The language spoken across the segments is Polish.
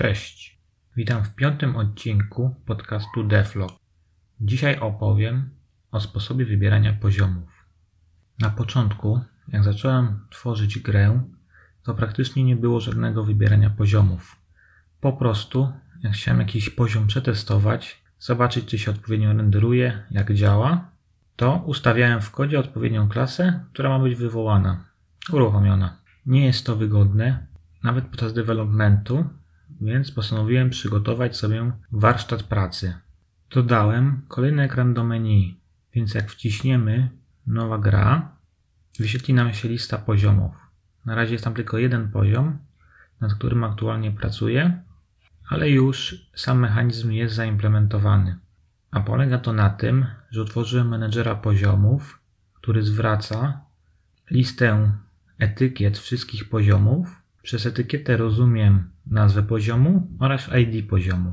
Cześć. Witam w piątym odcinku podcastu Deflog. Dzisiaj opowiem o sposobie wybierania poziomów. Na początku, jak zacząłem tworzyć grę, to praktycznie nie było żadnego wybierania poziomów. Po prostu, jak chciałem jakiś poziom przetestować, zobaczyć czy się odpowiednio renderuje, jak działa, to ustawiałem w kodzie odpowiednią klasę, która ma być wywołana, uruchomiona. Nie jest to wygodne, nawet podczas developmentu, więc postanowiłem przygotować sobie warsztat pracy. Dodałem kolejny ekran do menu, więc jak wciśniemy nowa gra, wyświetli nam się lista poziomów. Na razie jest tam tylko jeden poziom, nad którym aktualnie pracuję, ale już sam mechanizm jest zaimplementowany. A polega to na tym, że utworzyłem menedżera poziomów, który zwraca listę etykiet wszystkich poziomów. Przez etykietę rozumiem nazwę poziomu oraz ID poziomu.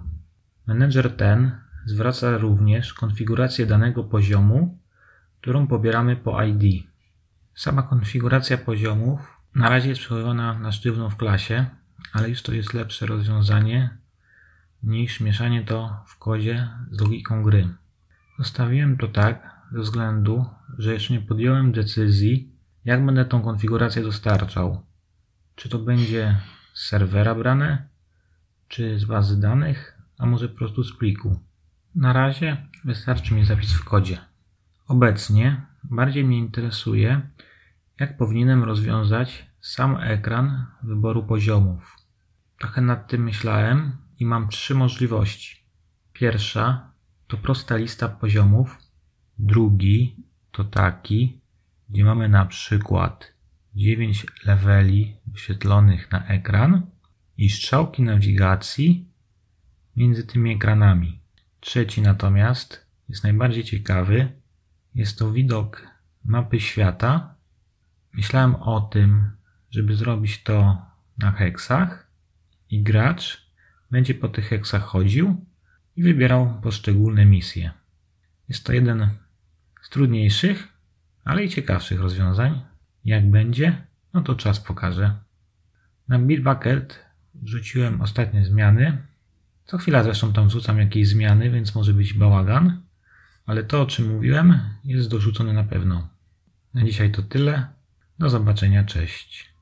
Menedżer ten zwraca również konfigurację danego poziomu, którą pobieramy po ID. Sama konfiguracja poziomów na razie jest przechowywana na sztywno w klasie, ale już to jest lepsze rozwiązanie niż mieszanie to w kodzie z logiką gry. Zostawiłem to tak ze względu, że jeszcze nie podjąłem decyzji, jak będę tą konfigurację dostarczał. Czy to będzie z serwera brane, czy z bazy danych, a może po prostu z pliku. Na razie wystarczy mi zapis w kodzie. Obecnie bardziej mnie interesuje, jak powinienem rozwiązać sam ekran wyboru poziomów. Trochę nad tym myślałem i mam trzy możliwości. Pierwsza to prosta lista poziomów. Drugi to taki, gdzie mamy na przykład 9 leveli wyświetlonych na ekran i strzałki nawigacji między tymi ekranami. Trzeci natomiast jest najbardziej ciekawy. Jest to widok mapy świata. Myślałem o tym, żeby zrobić to na heksach i gracz będzie po tych heksach chodził i wybierał poszczególne misje. Jest to jeden z trudniejszych, ale i ciekawszych rozwiązań. Jak będzie, no to czas pokaże. Na Bitbucket wrzuciłem ostatnie zmiany. Co chwila zresztą tam wrzucam jakieś zmiany, więc może być bałagan. Ale to, o czym mówiłem, jest dorzucone na pewno. Na dzisiaj to tyle. Do zobaczenia, cześć.